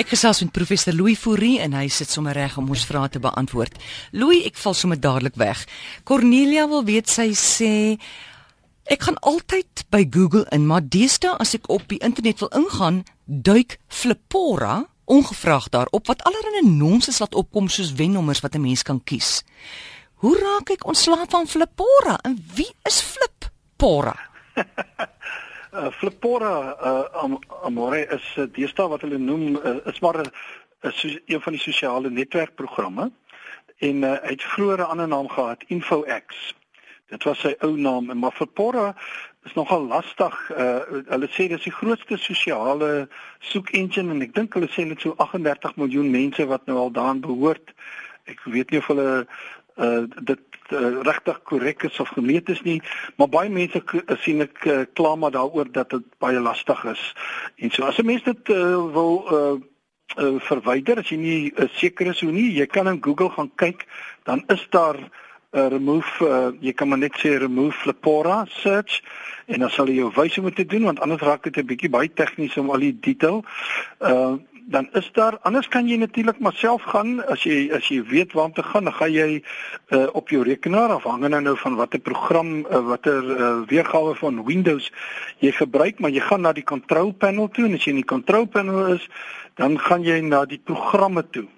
Ek gesels met professor Louis Fourie en hy sit sommer reg om ons vrae te beantwoord. Louis, ek val sommer dadelik weg. Cornelia wil weet sy sê ek gaan altyd by Google in, maar deesdae as ek op die internet wil ingaan, duik Flipora ongevraag daarop wat allerlei nonsens laat opkom soos wennommers wat 'n mens kan kies. Hoe raak ek ontslaaf van Flipora en wie is Flipora? Uh, Flipora uh, am, amore is uh, deesdae wat hulle noem uh, is maar 'n uh, een van die sosiale netwerkprogramme en uh, hy het vroeër 'n ander naam gehad InfoX. Dit was sy ou naam en maar Flipora is nogal lastig. Uh, hulle sê dis die grootste sosiale soek engine en ek dink hulle sê dit so 38 miljoen mense wat nou al daarin behoort. Ek weet nie of hulle uh, dit uh, regtig korrek is of gemeet is nie, maar baie mense sien ek uh, kla maar daaroor dat dit baie lastig is. En so as 'n mens dit uh, wil uh, uh, verwyder as jy nie uh, seker is hoe nie, jy kan in Google gaan kyk, dan is daar uh, remove uh, jy kan maar net sê remove flipora search en dan sal jy jou wys hoe om te doen want anders raak dit 'n bietjie baie tegnies om al die detail. Uh dan is daar anders kan jy natuurlik maar self gaan as jy as jy weet waar om te gaan dan gaan jy uh, op jou rekenaar afhangende nou van watter program uh, watter uh, weergawe van Windows jy gebruik maar jy gaan na die control panel toe en as jy in die control panel is dan gaan jy na die programme toe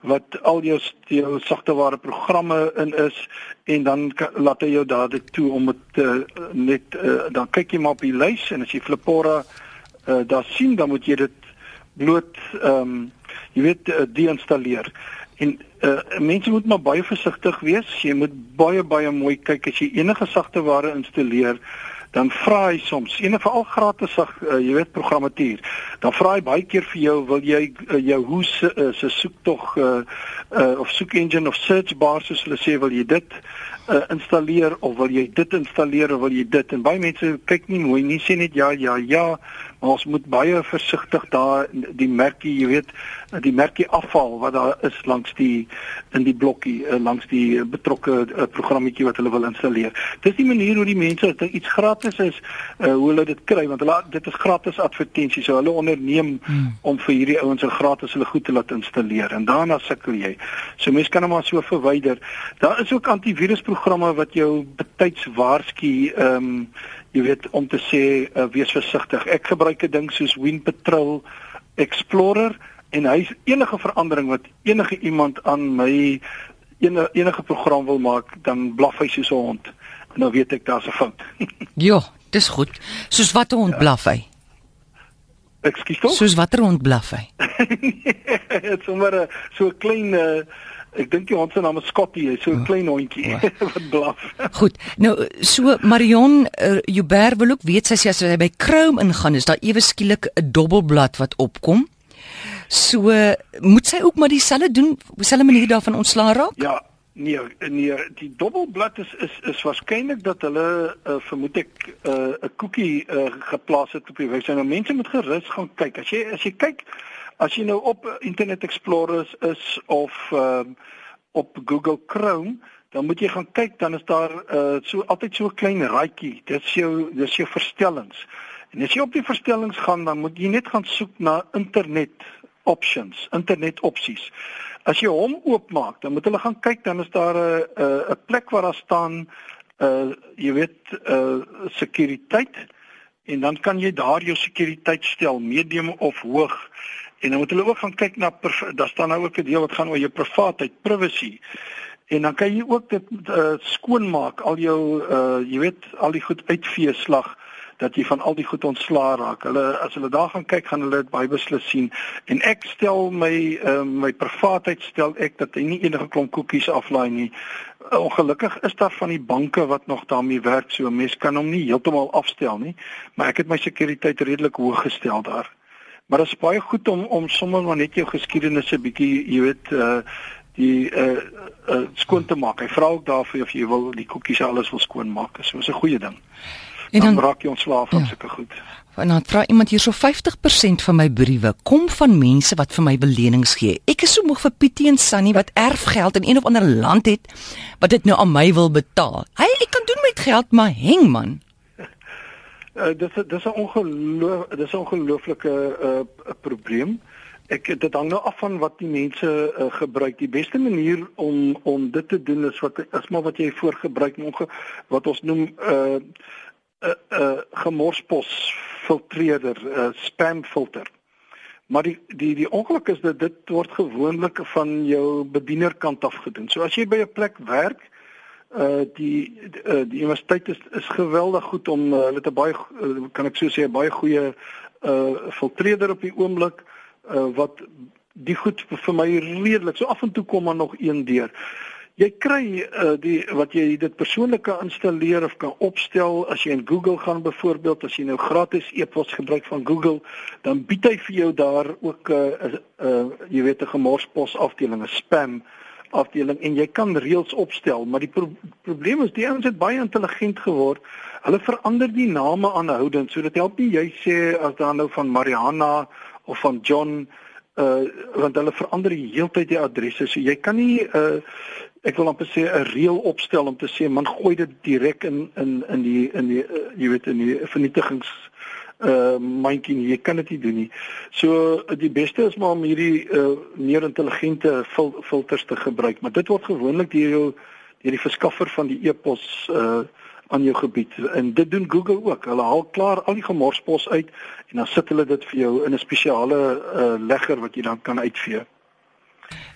wat al jou jou sagteware programme in is en dan laat hy jou dadelik toe om dit uh, net uh, dan kyk jy maar op die lys en as jy Flipora uh, daar sien dan moet jy dit bloot ehm um, jy weet uh, deinstalleer. En uh, mense moet maar baie versigtig wees. Jy moet baie baie mooi kyk as jy enige sagteware installeer dan vra hy soms en veral gratis uh, jy weet programmatuur dan vra hy baie keer vir jou wil jy uh, jou hoe se uh, se soek tog uh, uh, of soek engine of search bar soos hulle sê wil jy dit uh, installeer of wil jy dit installeer of wil jy dit? En baie mense kyk nie mooi nie sê net ja ja ja maar ons moet baie versigtig daar die merkie jy weet die merkie afval wat daar is langs die in die blokkie uh, langs die betrokke uh, programmetjie wat hulle wil installeer. Dis die manier hoe die mense as iets gratis is uh, hoe hulle dit kry want hulle dit is gratis advertensie so hulle onderneem hmm. om vir hierdie ouens se gratis hulle goed te laat installeer en daarna sukkel jy. So mense kan hom maar so verwyder. Daar is ook antivirusprogramme programme wat jou betyds waarsku ehm um, jy weet om te sê uh, wees versigtig. Ek gebruik 'n ding soos Wind Patrol Explorer en hy's enige verandering wat enige iemand aan my enige, enige program wil maak, dan blaf hy soos 'n hond. En dan weet ek daar's 'n fout. ja, dis goed. Soos watter hond ja. blaf hy? Ekskuus tog? Soos watter hond blaf hy? Dit's sommer so 'n klein uh, Ek dink die hond se naam is Scotty, hy's so 'n klein hondjie wat blaf. Goed. Nou so Marion uh, Joubert wil ook weet sy sê as hy by Chrome ingaan is daar ewe skielik 'n dobbelblad wat opkom. So moet sy ook maar dieselfde doen, dieselfde manier daarvan ontslaa raak? Ja, nee, nee, die dobbelblad is is is waarskynlik dat hulle uh, vermoed ek eh, 'n uh, koekie uh, geplaas het op die webwerf. Nou mense moet gerus gaan kyk. As jy as jy kyk As jy nou op Internet Explorer is of uh, op Google Chrome, dan moet jy gaan kyk, dan is daar uh so altyd so 'n klein raadjie. Dit is jou dis jou verstellings. En as jy op die verstellings gaan, dan moet jy net gaan soek na internet options, internet opsies. As jy hom oopmaak, dan moet hulle gaan kyk, dan is daar 'n 'n plek waar daar staan uh jy weet uh sekuriteit en dan kan jy daar jou sekuriteit stel, medium of hoog. En dan moet hulle ook gaan kyk na daar staan nou ook 'n deel wat gaan oor jou privaatheid, privacy. En dan kan jy ook dit uh, skoonmaak, al jou uh jy weet al die goed uitvee slag dat jy van al die goed ontslaa raak. Hulle as hulle daar gaan kyk, gaan hulle dit baie beslis sien. En ek stel my uh my privaatheid stel ek dat hy nie enige klomp koekies aflaai nie. Ongelukkig is daar van die banke wat nog daarmee werk, so 'n mens kan hom nie heeltemal afstel nie, maar ek het my sekuriteit redelik hoog gestel daar. Maar dit is baie goed om om sommer maar net jou geskiedenis 'n bietjie, jy weet, uh die uh, uh skoon te maak. Hy vra ook daarvoor of jy wil die koekies alles wil skoon maak. So is 'n goeie ding. En dan, dan raak jy ontslaaf van ja. sulke goed. En dan vra iemand hier so 50% van my briewe kom van mense wat vir my belenings gee. Ek is so moeg vir Pietie en Sunny wat erfgeld in een of ander land het wat dit nou aan my wil betaal. Hy ek kan doen met geld, maar heng man. Uh, dis dis 'n ongeloof dis 'n ongelooflike uh, probleem Ek dit hang nou af van wat die mense uh, gebruik. Die beste manier om om dit te doen is wat is maar wat jy voorgebruik onge, wat ons noem 'n uh, 'n uh, uh, gemorspos filtreerder, 'n uh, spam filter. Maar die die die ongeluk is dat dit word gewoonlik van jou bedienerkant af gedoen. So as jy by 'n plek werk, uh die uh, die universiteit is is geweldig goed om uh, hulle te baie uh, kan ek so sê baie goeie uh filtreerder op die oomblik uh, wat die goed vir my redelik so af en toe kom maar nog een deur. Jy kry uh, die wat jy dit persoonlik kan installeer of kan opstel as jy in Google gaan byvoorbeeld as jy nou gratis e-pos gebruik van Google dan bied hy vir jou daar ook 'n uh, uh, uh, jy weet 'n gemorspos afdeling 'n spam afdeling en jy kan reëls opstel maar die pro probleem is die ouens het baie intelligent geword hulle verander die name aanhoudend so dit help nie jy sê as daar nou van Mariana of van John uh want hulle verander die heeltyd die adresse. So jy kan nie uh ek wil amper sê 'n reël opstel om te sê man gooi dit direk in in in die in die uh, jy weet in die vernietigings uh mandjie jy kan dit nie doen nie. So die beste is maar om hierdie uh meer intelligente fil filters te gebruik, maar dit word gewoonlik deur jou deur die verskaffer van die e-pos uh aan jou gebied en dit doen Google ook. Hulle haal klaar al die gemorspos uit en dan sit hulle dit vir jou in 'n spesiale uh, legger wat jy dan kan uitvee.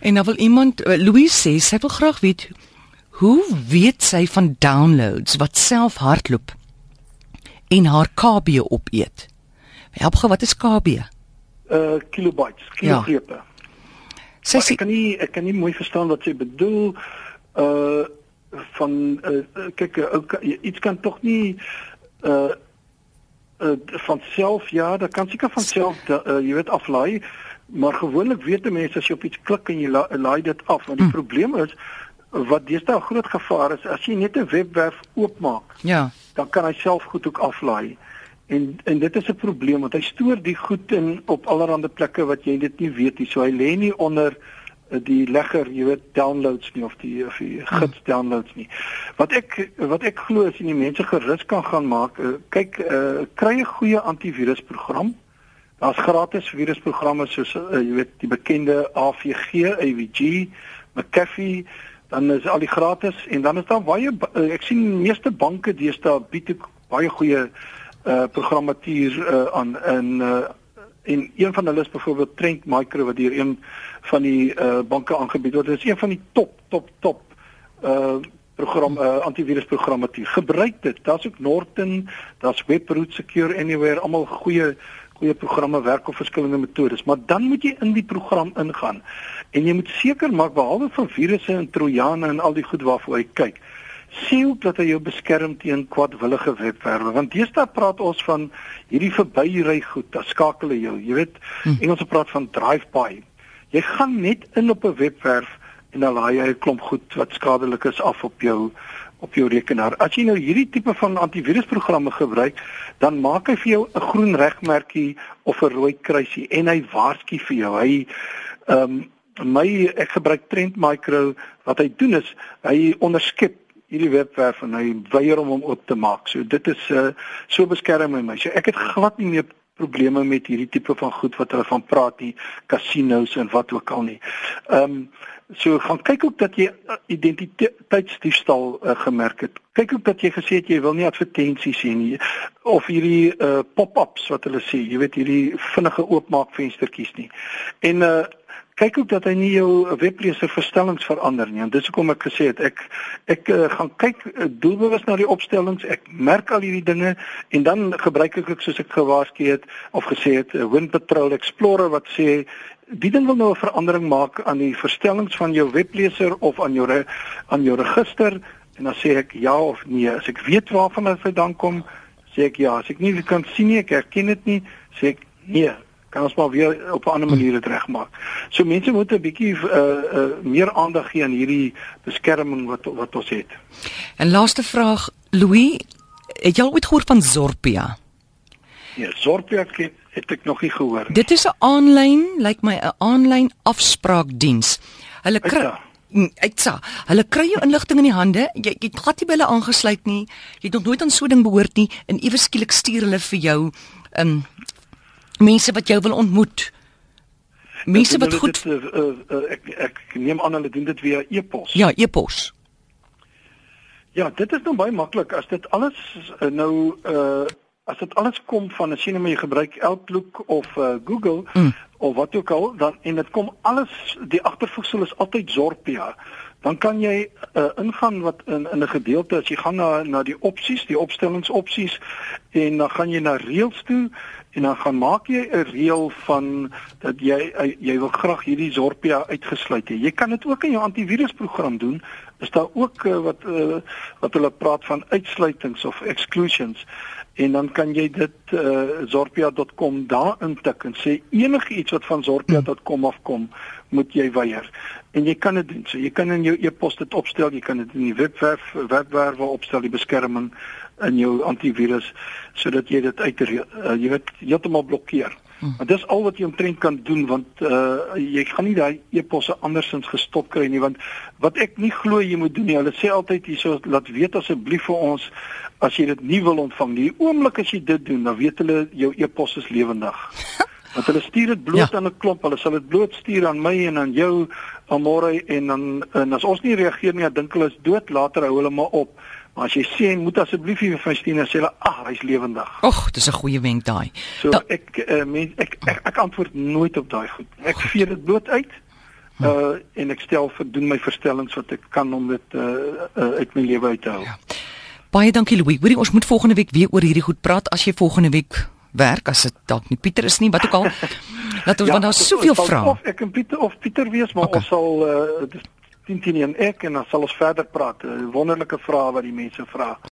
En dan wil iemand uh, Louise sê sy wil graag weet hoe weet sy van downloads wat self hardloop en haar KB opeet. Help gou wat is KB? Uh kilobytes, kilogrepe. Ja. Sy sê ek kan nie ek kan nie mooi verstaan wat sy bedoel. Uh van uh, kyk uh, iets kan tog nie uh uh van self ja, dat kan seker van self uh, jy weet aflaai, maar gewoonlik weet mense as jy op iets klik en jy la, laai dit af, want die hm. probleem is wat deesdae groot gevaar is as jy net 'n webwerf oopmaak. Ja. Dan kan hy self goed ook aflaai. En en dit is 'n probleem want hy stoor die goed in op allerlei plekke wat jy dit nie weet nie. So hy lê nie onder die legger, jy weet, downloads nie of die of die gids downloads nie. Wat ek wat ek glo is en die mense gerus kan gaan maak, uh, kyk, uh, kry 'n goeie antivirusprogram. Daar's gratis virusprogramme soos uh, jy weet die bekende AVG, AVG, McAfee, dan is al die gratis en dan is daar baie uh, ek sien meeste banke deesdae bied ook baie goeie uh programmatuur uh, aan in uh en een van hulle is byvoorbeeld Trend Micro wat hier een van die uh, banke aangebied word. Dit is een van die top top top uh program uh, antivirusprogrammatuur. Gebruik dit. Daar's ook Norton, daar's Webroot Secure Anywhere, almal goeie goeie programme werk op verskillende metodes, maar dan moet jy in die program ingaan en jy moet seker maak behalwe van virusse en trojane en al die goed waarvoor jy kyk sien ook dat hy jou beskerm teen kwadwillige webwerwe. Want deesdae praat ons van hierdie verbyry goed dan skakel hy jou. Jy weet hm. Engelse praat van drive by. Jy gaan net in op 'n webwerf en dan laai jy 'n klomp goed wat skadelik is af op jou op jou rekenaar. As jy nou hierdie tipe van antivirusprogramme gebruik dan maak hy vir jou 'n groen regmerkie of 'n rooi kruisie en hy waarsku vir jou. Hy ehm um, my ek gebruik Trend Micro wat hy doen is hy onderskep hierdie webwerf en hy weier om hom oop te maak. So dit is uh, so beskerm my. So ek het glad nie meer probleme met hierdie tipe van goed wat hulle van praat nie, casinos en wat ook al nie. Ehm um, so gaan kyk ook dat jy eh, identiteitsdiefstal uh, gemerk het. Kyk ook dat jy gesê het jy wil nie advertensies sien nie of hierdie uh, pop-ups wat hulle sê, jy weet hierdie vinnige oopmaak venstertjies nie. En uh kyk ook dat hy nie jou webleser verstellings verander nie. En dis hoekom ek gesê het ek ek uh, gaan kyk uh, doelbewus na die opstellings. Ek merk al hierdie dinge en dan gebruik ek ook soos ek gewaarsku het of gesê het uh, Wind Patrol Explorer wat sê die ding wil nou 'n verandering maak aan die verstellings van jou webleser of aan jou aan jou register en dan sê ek ja of nee. As ek weet waarvan dit dan kom, sê ek ja. As ek nie kan sien nie, ek herken dit nie, sê ek nee kan ons maar weer op 'n ander manier dit regmaak. So mense moet 'n bietjie uh uh meer aandag gee aan hierdie beskerming wat wat ons het. En laaste vraag, Louis, het jy al ooit gehoor van Zorpia? Ja, Zorpia het, het ek nog nie gehoor nie. Dit is 'n aanlyn, lyk like my 'n aanlyn afspraakdiens. Hulle kry Eitsa, mm, hulle kry jou inligting in die hande. Jy jy glad nie by hulle aangesluit nie. Jy het nog nooit aan so 'n ding behoort nie en ewe skielik stuur hulle vir jou 'n um, mense wat jou wil ontmoet. Mense wat goed dit, uh, uh, uh, ek ek neem aan hulle doen dit via e-pos. ja, e-pos. Ja, dit is nou baie maklik as dit alles uh, nou uh as dit alles kom van jy nou maar jy gebruik Outlook of uh, Google Mm. of wat ook al dan en dit kom alles die agtervoegsel is altyd Zorpia. Dan kan jy uh, ingaan wat in in 'n gedeelte as jy gaan na na die opsies, die opstellingsopsies en dan gaan jy na reëls toe en dan gaan maak jy 'n reël van dat jy uh, jy wil graag hierdie Zorpia uitgesluit hê. Jy kan dit ook in jou antivirusprogram doen. Is daar ook uh, wat uh, wat hulle praat van uitsluitings of exclusions en dan kan jy dit uh, zorpia.com daar intik en sê enigiets wat van zorpia.com afkom moet jy weier. En jy kan dit doen. So jy kan in jou e-pos dit opstel, jy kan dit in die webwerf webwerwe opstel die beskerming in jou antivirus sodat jy dit uit uh, jy weet heeltemal blokkeer. Maar dis al wat jy omtrent kan doen want uh jy gaan nie daai e-posse andersins gestop kry nie want wat ek nie glo jy moet doen nie. Hulle sê altyd hierso laat weet asseblief vir ons as jy dit nie wil ontvang nie. Die oomblik as jy dit doen, dan weet hulle jou e-pos is lewendig. Want hulle stuur dit bloot Ja. aan 'n klomp. Hulle sal dit bloot stuur aan my en aan jou môre en dan en as ons nie reageer nie, dan dink hulle is dood. Later hou hulle maar op. Maar as jy sê moet asseblief vir my stuur, dan sê hulle ag, hy's lewendig. Och, dis 'n goeie wenk daai. So Da- ek uh, mens ek, ek ek antwoord nooit op daai goed. Ek vee dit bloot uit. Uh en ek stel vir doen my verstellings wat ek kan om dit uh, uh uit my lewe uit te hou. Ja. Baie dankie Louis. Hoorie, ons moet volgende week weer oor hierdie goed praat as jy volgende week werk as dit dalk nie Pieter is nie, wat ook al. Laat ons want daar's dit soveel vrae. Of ek en Pieter of Pieter wees, maar Okay. ons sal uh dis 10 10 en ek en dan sal ons verder praat. Uh, wonderlike vrae wat die mense vra.